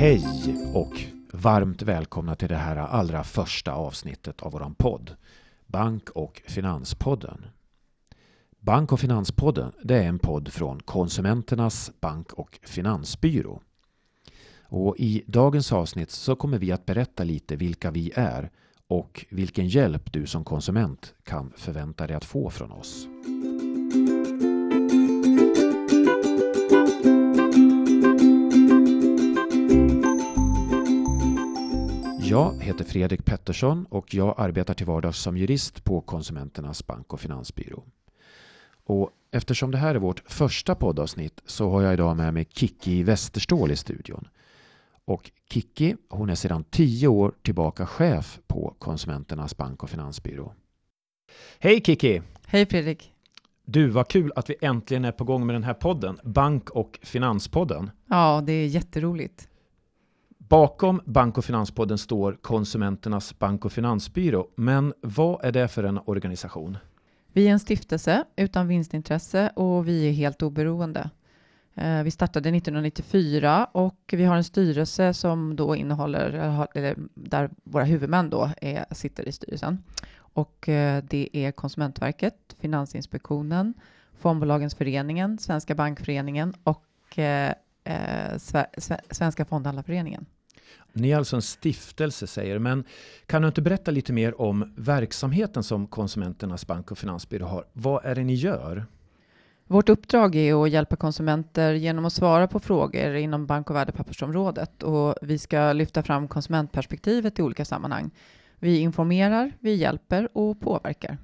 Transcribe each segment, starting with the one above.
Hej och varmt välkomna till det här allra första avsnittet av våran podd. Bank och Finanspodden. Bank och Finanspodden det är en podd från Konsumenternas bank och finansbyrå. Och I dagens avsnitt så kommer vi att berätta lite vilka vi är och vilken hjälp du som konsument kan förvänta dig att få från oss. Jag heter Fredrik Pettersson och jag arbetar till vardags som jurist på Konsumenternas bank och finansbyrå. Och eftersom det här är vårt första poddavsnitt så har jag idag med mig Kiki Westerståhl i studion. Och Kiki, hon är sedan tio år tillbaka chef på Konsumenternas bank och finansbyrå. Hej Kiki! Hej Fredrik! Du, vad kul att vi äntligen är på gång med den här podden, Bank och Finanspodden. Ja, det är jätteroligt. Bakom Bank och Finanspodden står Konsumenternas bank och finansbyrå. Men vad är det för en organisation? Vi är en stiftelse utan vinstintresse och vi är helt oberoende. Eh, vi startade 1994 och vi har en styrelse som då innehåller, eller där våra huvudmän då är, sitter i styrelsen. Och eh, det är Konsumentverket, Finansinspektionen, Fondbolagens föreningen, Svenska bankföreningen och eh, Svenska fondhandlarföreningen. Ni är alltså en stiftelse säger men kan du inte berätta lite mer om verksamheten som Konsumenternas bank och finansbyrå har? Vad är det ni gör? Vårt uppdrag är att hjälpa konsumenter genom att svara på frågor inom bank och värdepappersområdet och vi ska lyfta fram konsumentperspektivet i olika sammanhang. Vi informerar, vi hjälper och påverkar.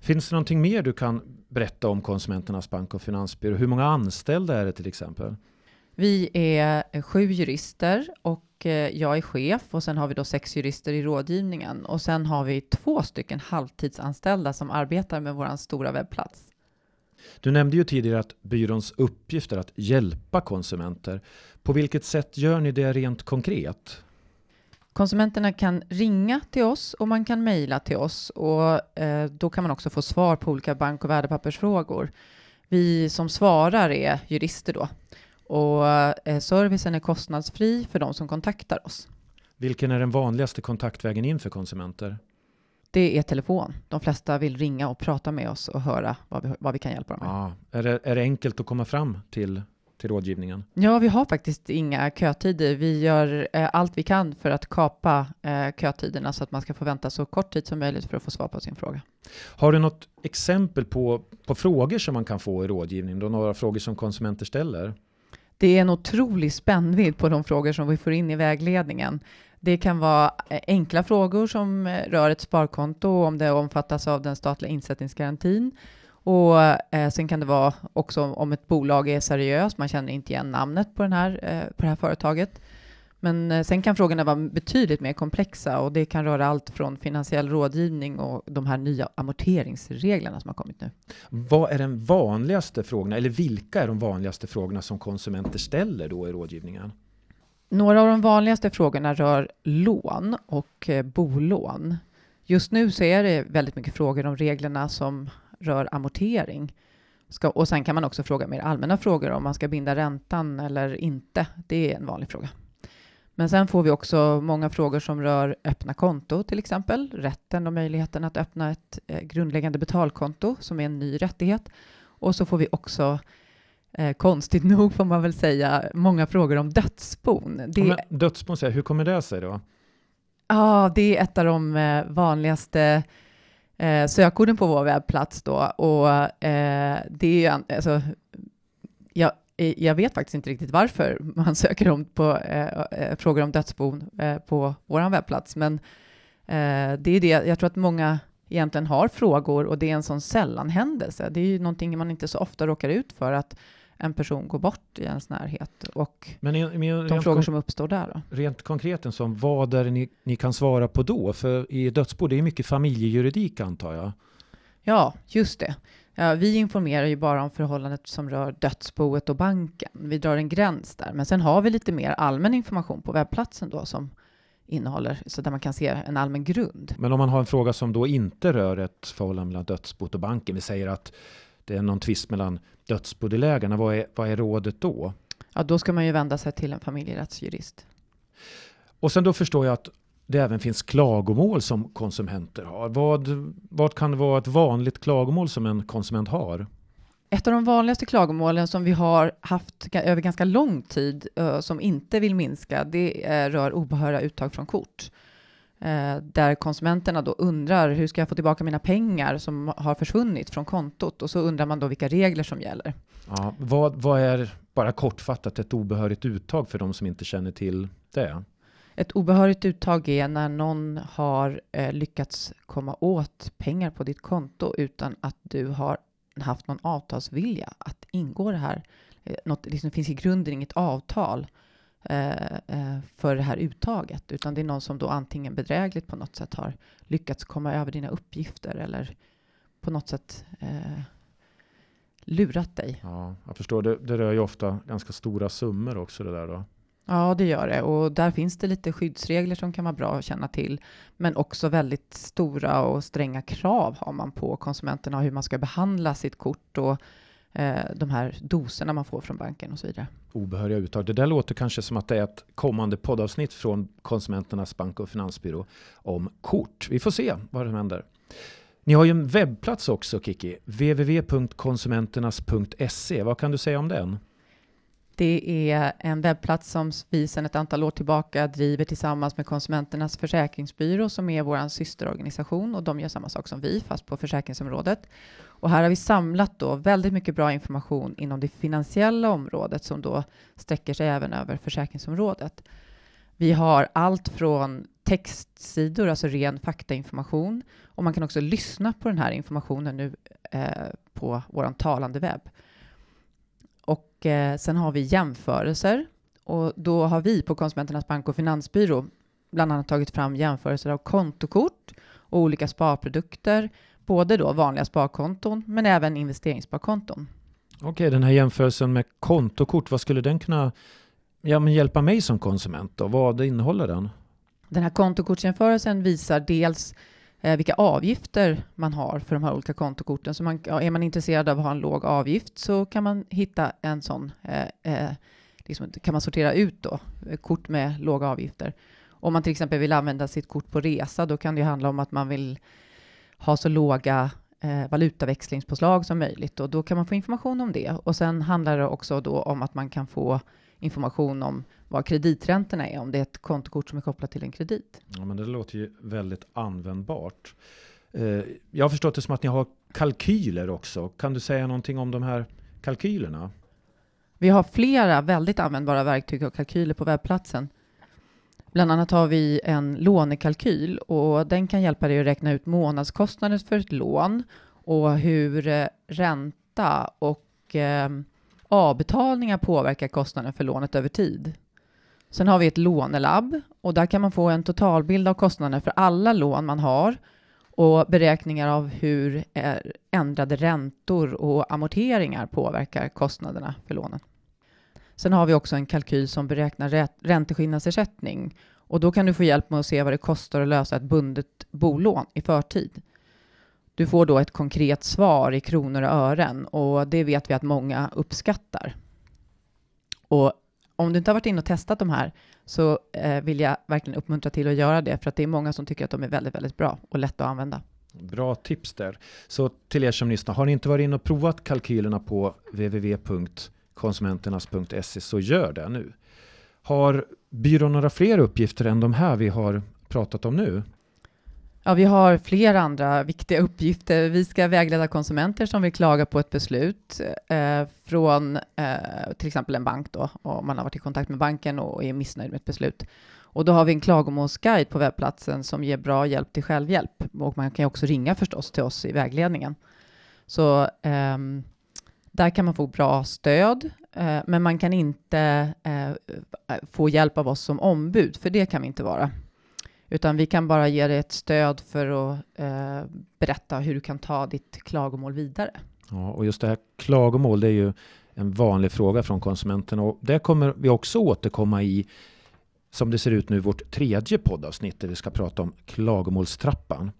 Finns det någonting mer du kan berätta om Konsumenternas bank och finansbyrå? Hur många anställda är det till exempel? Vi är sju jurister och Eh, jag är chef och sen har vi då sex jurister i rådgivningen och sen har vi två stycken halvtidsanställda som arbetar med vår stora webbplats. Du nämnde ju tidigare att byråns uppgift är att hjälpa konsumenter. På vilket sätt gör ni det rent konkret? Konsumenterna kan ringa till oss och man kan mejla till oss och eh, då kan man också få svar på olika bank och värdepappersfrågor. Vi som svarar är jurister då och eh, servicen är kostnadsfri för de som kontaktar oss. Vilken är den vanligaste kontaktvägen in för konsumenter? Det är telefon. De flesta vill ringa och prata med oss och höra vad vi, vad vi kan hjälpa dem med. Ah, är, det, är det enkelt att komma fram till, till rådgivningen? Ja, vi har faktiskt inga kötider. Vi gör eh, allt vi kan för att kapa eh, kötiderna så att man ska få vänta så kort tid som möjligt för att få svar på sin fråga. Har du något exempel på, på frågor som man kan få i rådgivning? Då några frågor som konsumenter ställer? Det är en otrolig spännvidd på de frågor som vi får in i vägledningen. Det kan vara eh, enkla frågor som eh, rör ett sparkonto om det omfattas av den statliga insättningsgarantin. Och eh, sen kan det vara också om ett bolag är seriöst, man känner inte igen namnet på, den här, eh, på det här företaget. Men eh, sen kan frågorna vara betydligt mer komplexa och det kan röra allt från finansiell rådgivning och de här nya amorteringsreglerna som har kommit nu. Vad är den vanligaste frågorna, eller vilka är de vanligaste frågorna som konsumenter ställer då i rådgivningen? Några av de vanligaste frågorna rör lån och eh, bolån. Just nu så är det väldigt mycket frågor om reglerna som rör amortering. Ska, och sen kan man också fråga mer allmänna frågor om man ska binda räntan eller inte. Det är en vanlig fråga. Men sen får vi också många frågor som rör öppna konto, till exempel rätten och möjligheten att öppna ett eh, grundläggande betalkonto som är en ny rättighet. Och så får vi också eh, konstigt nog får man väl säga, många frågor om dödsbon. Det, ja, dödsbon, hur kommer det sig då? Ja, det är ett av de eh, vanligaste eh, sökorden på vår webbplats då. Och eh, det är ju, alltså, jag jag vet faktiskt inte riktigt varför man söker om på, eh, eh, frågor om dödsbon eh, på vår webbplats, men eh, det är det. Jag tror att många egentligen har frågor och det är en sån sällan händelse. Det är ju någonting man inte så ofta råkar ut för att en person går bort i ens närhet och men, men, de frågor som uppstår där. Då. Rent konkret, en sån, vad är det ni, ni kan svara på då? För i dödsbo, det är mycket familjejuridik antar jag? Ja, just det. Ja, vi informerar ju bara om förhållandet som rör dödsboet och banken. Vi drar en gräns där, men sen har vi lite mer allmän information på webbplatsen då som innehåller, så där man kan se en allmän grund. Men om man har en fråga som då inte rör ett förhållande mellan dödsboet och banken, vi säger att det är någon tvist mellan dödsbodelägarna, vad är, vad är rådet då? Ja, då ska man ju vända sig till en familjerättsjurist. Och sen då förstår jag att det även finns klagomål som konsumenter har. Vad, vad kan det vara ett vanligt klagomål som en konsument har? Ett av de vanligaste klagomålen som vi har haft över ganska lång tid, som inte vill minska, det rör obehöriga uttag från kort. Där konsumenterna då undrar hur ska jag få tillbaka mina pengar som har försvunnit från kontot? Och så undrar man då vilka regler som gäller. Ja, vad, vad är, bara kortfattat, ett obehörigt uttag för de som inte känner till det? Ett obehörigt uttag är när någon har eh, lyckats komma åt pengar på ditt konto utan att du har haft någon avtalsvilja att ingå det här. Eh, något, liksom, det finns i grunden inget avtal eh, eh, för det här uttaget, utan det är någon som då antingen bedrägligt på något sätt har lyckats komma över dina uppgifter eller på något sätt eh, lurat dig. Ja, jag förstår. Det, det rör ju ofta ganska stora summor också det där då. Ja, det gör det. Och där finns det lite skyddsregler som kan vara bra att känna till. Men också väldigt stora och stränga krav har man på konsumenterna hur man ska behandla sitt kort och eh, de här doserna man får från banken och så vidare. Obehöriga uttag. Det där låter kanske som att det är ett kommande poddavsnitt från Konsumenternas bank och finansbyrå om kort. Vi får se vad som händer. Ni har ju en webbplats också Kiki, www.konsumenternas.se. Vad kan du säga om den? Det är en webbplats som vi sedan ett antal år tillbaka driver tillsammans med Konsumenternas försäkringsbyrå som är vår systerorganisation och de gör samma sak som vi fast på försäkringsområdet. Och här har vi samlat då väldigt mycket bra information inom det finansiella området som då sträcker sig även över försäkringsområdet. Vi har allt från textsidor, alltså ren faktainformation och man kan också lyssna på den här informationen nu eh, på vår talande webb. Och eh, sen har vi jämförelser och då har vi på Konsumenternas bank och finansbyrå bland annat tagit fram jämförelser av kontokort och olika sparprodukter, både då vanliga sparkonton men även investeringssparkonton. Okej, den här jämförelsen med kontokort, vad skulle den kunna ja, men hjälpa mig som konsument? Då? Vad innehåller den? Den här kontokortsjämförelsen visar dels eh, vilka avgifter man har för de här olika kontokorten. Så man, ja, är man intresserad av att ha en låg avgift så kan man hitta en sån, eh, eh, liksom, kan man sortera ut då, eh, kort med låga avgifter. Om man till exempel vill använda sitt kort på resa, då kan det handla om att man vill ha så låga eh, valutaväxlingspåslag som möjligt och då kan man få information om det. Och sen handlar det också då om att man kan få information om vad krediträntorna är, om det är ett kontokort som är kopplat till en kredit. Ja, men det låter ju väldigt användbart. Eh, jag har förstått det som att ni har kalkyler också. Kan du säga någonting om de här kalkylerna? Vi har flera väldigt användbara verktyg och kalkyler på webbplatsen. Bland annat har vi en lånekalkyl och den kan hjälpa dig att räkna ut månadskostnaden för ett lån och hur eh, ränta och eh, avbetalningar påverkar kostnaden för lånet över tid. Sen har vi ett lånelabb och där kan man få en totalbild av kostnaderna för alla lån man har och beräkningar av hur eh, ändrade räntor och amorteringar påverkar kostnaderna för lånen. Sen har vi också en kalkyl som beräknar ränteskillnadsersättning och då kan du få hjälp med att se vad det kostar att lösa ett bundet bolån i förtid. Du får då ett konkret svar i kronor och ören och det vet vi att många uppskattar. Och om du inte har varit inne och testat de här så eh, vill jag verkligen uppmuntra till att göra det för att det är många som tycker att de är väldigt, väldigt bra och lätta att använda. Bra tips där. Så till er som lyssnar, har ni inte varit inne och provat kalkylerna på www.konsumenternas.se så gör det nu. Har byrån några fler uppgifter än de här vi har pratat om nu? Ja, vi har flera andra viktiga uppgifter. Vi ska vägleda konsumenter som vill klaga på ett beslut eh, från eh, till exempel en bank då, om man har varit i kontakt med banken och är missnöjd med ett beslut. Och då har vi en klagomålsguide på webbplatsen som ger bra hjälp till självhjälp. Och man kan också ringa förstås till oss i vägledningen. Så eh, där kan man få bra stöd, eh, men man kan inte eh, eh, få hjälp av oss som ombud, för det kan vi inte vara. Utan vi kan bara ge dig ett stöd för att eh, berätta hur du kan ta ditt klagomål vidare. Ja, och just det här klagomål, det är ju en vanlig fråga från konsumenten och det kommer vi också återkomma i som det ser ut nu vårt tredje poddavsnitt där vi ska prata om klagomålstrappan.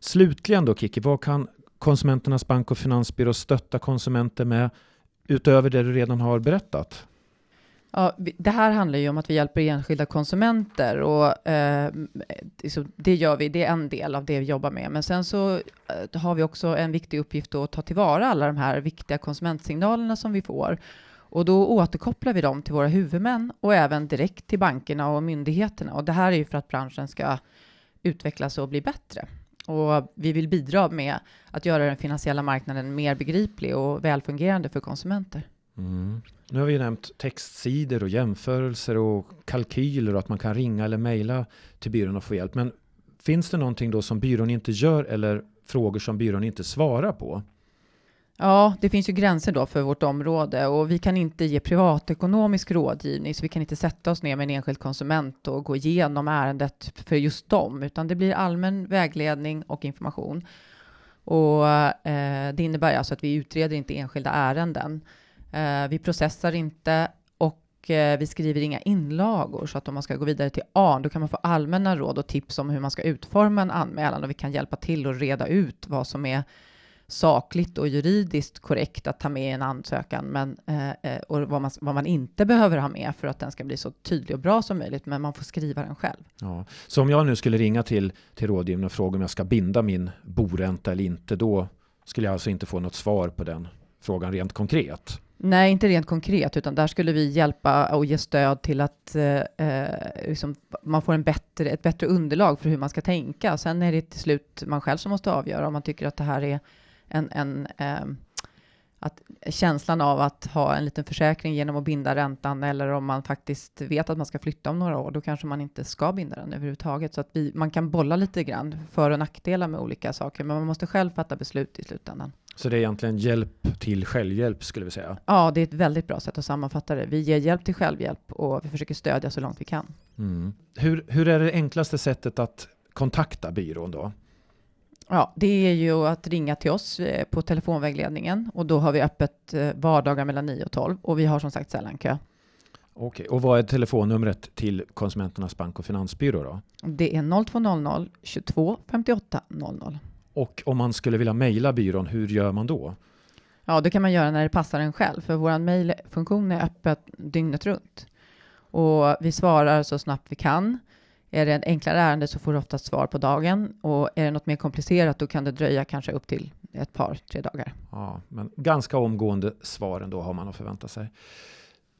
Slutligen då Kiki, vad kan Konsumenternas bank och finansbyrå stötta konsumenter med utöver det du redan har berättat? Ja, det här handlar ju om att vi hjälper enskilda konsumenter och eh, det gör vi. Det är en del av det vi jobbar med. Men sen så eh, har vi också en viktig uppgift att ta tillvara alla de här viktiga konsumentsignalerna som vi får. Och då återkopplar vi dem till våra huvudmän och även direkt till bankerna och myndigheterna. Och det här är ju för att branschen ska utvecklas och bli bättre. Och vi vill bidra med att göra den finansiella marknaden mer begriplig och välfungerande för konsumenter. Mm. Nu har vi nämnt textsidor och jämförelser och kalkyler och att man kan ringa eller mejla till byrån och få hjälp. Men finns det någonting då som byrån inte gör eller frågor som byrån inte svarar på? Ja, det finns ju gränser då för vårt område och vi kan inte ge privatekonomisk rådgivning, så vi kan inte sätta oss ner med en enskild konsument och gå igenom ärendet för just dem, utan det blir allmän vägledning och information. Och eh, det innebär alltså att vi utreder inte enskilda ärenden. Eh, vi processar inte och eh, vi skriver inga inlagor, så att om man ska gå vidare till ARN, då kan man få allmänna råd och tips om hur man ska utforma en anmälan och vi kan hjälpa till att reda ut vad som är sakligt och juridiskt korrekt att ta med i en ansökan, men, eh, eh, och vad man, vad man inte behöver ha med för att den ska bli så tydlig och bra som möjligt, men man får skriva den själv. Ja. Så om jag nu skulle ringa till, till rådgivningen och fråga om jag ska binda min boränta eller inte, då skulle jag alltså inte få något svar på den frågan rent konkret? Nej, inte rent konkret, utan där skulle vi hjälpa och ge stöd till att eh, eh, liksom, man får en bättre, ett bättre underlag för hur man ska tänka. Sen är det till slut man själv som måste avgöra om man tycker att det här är en, en eh, att känslan av att ha en liten försäkring genom att binda räntan eller om man faktiskt vet att man ska flytta om några år, då kanske man inte ska binda den överhuvudtaget. Så att vi, man kan bolla lite grann för och nackdelar med olika saker, men man måste själv fatta beslut i slutändan. Så det är egentligen hjälp till självhjälp skulle vi säga? Ja, det är ett väldigt bra sätt att sammanfatta det. Vi ger hjälp till självhjälp och vi försöker stödja så långt vi kan. Mm. Hur, hur är det enklaste sättet att kontakta byrån då? Ja, det är ju att ringa till oss eh, på telefonvägledningen och då har vi öppet eh, vardagar mellan 9 och 12 och vi har som sagt sällan kö. Okej, och vad är telefonnumret till Konsumenternas bank och finansbyrå då? Det är 0200 22 58 00. Och om man skulle vilja mejla byrån, hur gör man då? Ja, det kan man göra när det passar en själv, för vår mejlfunktion är öppet dygnet runt. Och vi svarar så snabbt vi kan. Är det ett enklare ärende så får du oftast svar på dagen och är det något mer komplicerat då kan det dröja kanske upp till ett par, tre dagar. Ja, men ganska omgående svar ändå har man att förvänta sig.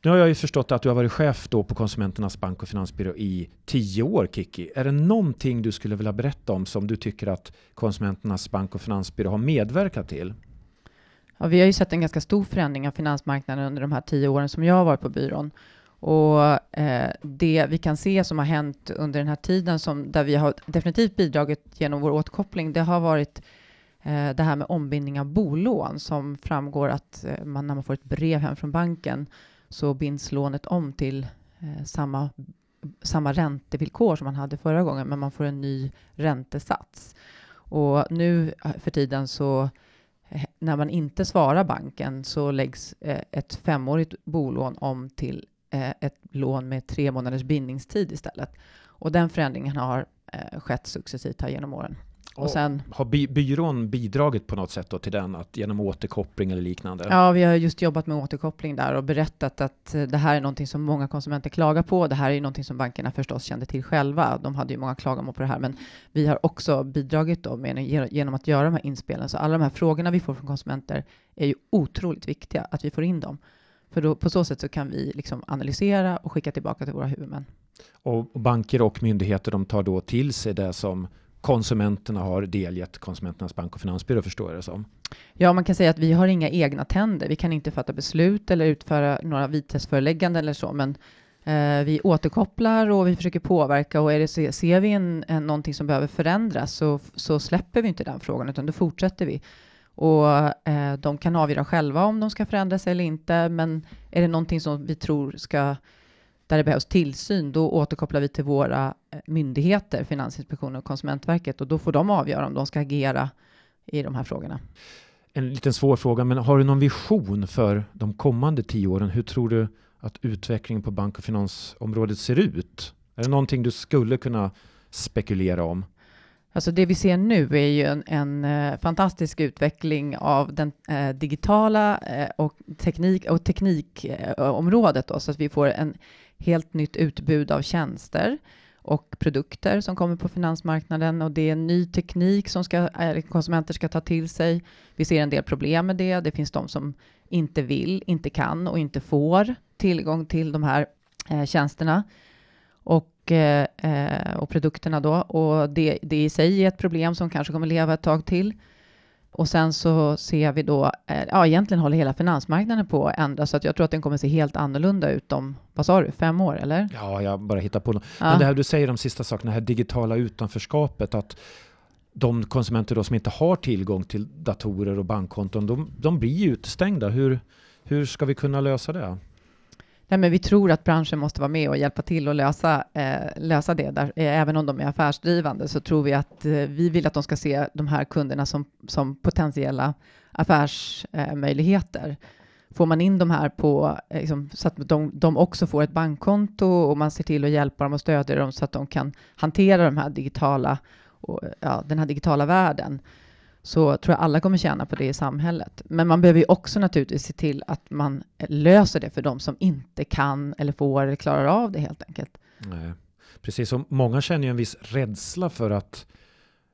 Nu har jag ju förstått att du har varit chef då på Konsumenternas bank och finansbyrå i tio år, Kiki. Är det någonting du skulle vilja berätta om som du tycker att Konsumenternas bank och finansbyrå har medverkat till? Ja, vi har ju sett en ganska stor förändring av finansmarknaden under de här tio åren som jag har varit på byrån. Och eh, det vi kan se som har hänt under den här tiden, som, där vi har definitivt bidragit genom vår återkoppling, det har varit eh, det här med ombindning av bolån som framgår att eh, man, när man får ett brev hem från banken så binds lånet om till eh, samma, samma räntevillkor som man hade förra gången, men man får en ny räntesats. Och nu eh, för tiden så eh, när man inte svarar banken så läggs eh, ett femårigt bolån om till ett lån med tre månaders bindningstid istället. Och den förändringen har skett successivt här genom åren. Och sen, har by byrån bidragit på något sätt då till den, att genom återkoppling eller liknande? Ja, vi har just jobbat med återkoppling där och berättat att eh, det här är någonting som många konsumenter klagar på. Det här är någonting som bankerna förstås kände till själva. De hade ju många klagomål på det här, men vi har också bidragit då med, genom att göra de här inspelen. Så alla de här frågorna vi får från konsumenter är ju otroligt viktiga att vi får in dem. För då, på så sätt så kan vi liksom analysera och skicka tillbaka till våra huvudmän. Och banker och myndigheter de tar då till sig det som konsumenterna har delgett Konsumenternas bank och finansbyrå förstår jag det som. Ja, man kan säga att vi har inga egna tänder. Vi kan inte fatta beslut eller utföra några vitesförelägganden eller så, men eh, vi återkopplar och vi försöker påverka och är det, ser vi en, en, någonting som behöver förändras så, så släpper vi inte den frågan utan då fortsätter vi. Och eh, de kan avgöra själva om de ska förändras eller inte, men är det någonting som vi tror ska där det behövs tillsyn, då återkopplar vi till våra eh, myndigheter, Finansinspektionen och Konsumentverket, och då får de avgöra om de ska agera i de här frågorna. En liten svår fråga, men har du någon vision för de kommande tio åren? Hur tror du att utvecklingen på bank och finansområdet ser ut? Är det någonting du skulle kunna spekulera om? Alltså det vi ser nu är ju en, en uh, fantastisk utveckling av den uh, digitala uh, och teknik och teknikområdet så att vi får en helt nytt utbud av tjänster och produkter som kommer på finansmarknaden och det är ny teknik som ska, eh, konsumenter ska ta till sig. Vi ser en del problem med det. Det finns de som inte vill, inte kan och inte får tillgång till de här eh, tjänsterna och, eh, eh, och produkterna då. Och det, det i sig är ett problem som kanske kommer leva ett tag till. Och sen så ser vi då, eh, ja egentligen håller hela finansmarknaden på att ändras, så att jag tror att den kommer se helt annorlunda ut om, vad sa du, fem år eller? Ja, jag bara hittar på något. Ja. Men det här du säger de sista sakerna, det här digitala utanförskapet, att de konsumenter då som inte har tillgång till datorer och bankkonton, de, de blir utestängda. Hur, hur ska vi kunna lösa det? Nej, men vi tror att branschen måste vara med och hjälpa till att lösa, eh, lösa det. Där, eh, även om de är affärsdrivande så tror vi att eh, vi vill att de ska se de här kunderna som, som potentiella affärsmöjligheter. Får man in de här på, eh, liksom, så att de, de också får ett bankkonto och man ser till att hjälpa dem och stödja dem så att de kan hantera de här digitala, och, ja, den här digitala världen så tror jag alla kommer tjäna på det i samhället. Men man behöver ju också naturligtvis se till att man löser det för de som inte kan eller får eller klarar av det helt enkelt. Nej. Precis som många känner ju en viss rädsla för att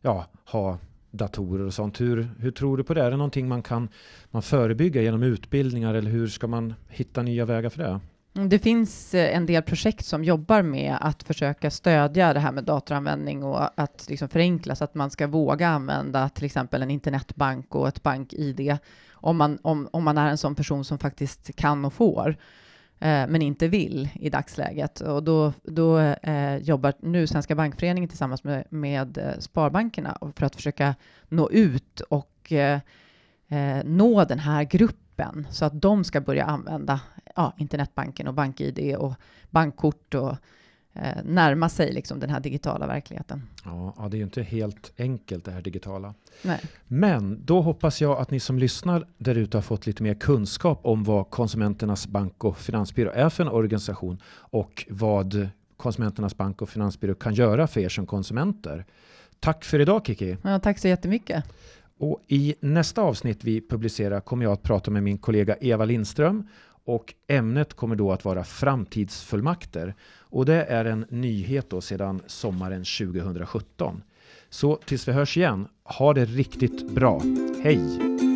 ja, ha datorer och sånt. Hur, hur tror du på det? Är det någonting man kan man förebygga genom utbildningar eller hur ska man hitta nya vägar för det? Mm, det finns eh, en del projekt som jobbar med att försöka stödja det här med datoranvändning och att liksom förenkla så att man ska våga använda till exempel en internetbank och ett bank-id om man, om, om man är en sån person som faktiskt kan och får eh, men inte vill i dagsläget. Och då, då eh, jobbar nu Svenska bankföreningen tillsammans med, med eh, Sparbankerna för att försöka nå ut och eh nå den här gruppen så att de ska börja använda ja, internetbanken och bank-id och bankkort och eh, närma sig liksom den här digitala verkligheten. Ja, det är ju inte helt enkelt det här digitala. Nej. Men då hoppas jag att ni som lyssnar där ute har fått lite mer kunskap om vad Konsumenternas bank och finansbyrå är för en organisation och vad Konsumenternas bank och finansbyrå kan göra för er som konsumenter. Tack för idag Kiki. Ja, tack så jättemycket. Och I nästa avsnitt vi publicerar kommer jag att prata med min kollega Eva Lindström och ämnet kommer då att vara framtidsfullmakter. Och det är en nyhet då sedan sommaren 2017. Så tills vi hörs igen, ha det riktigt bra. Hej!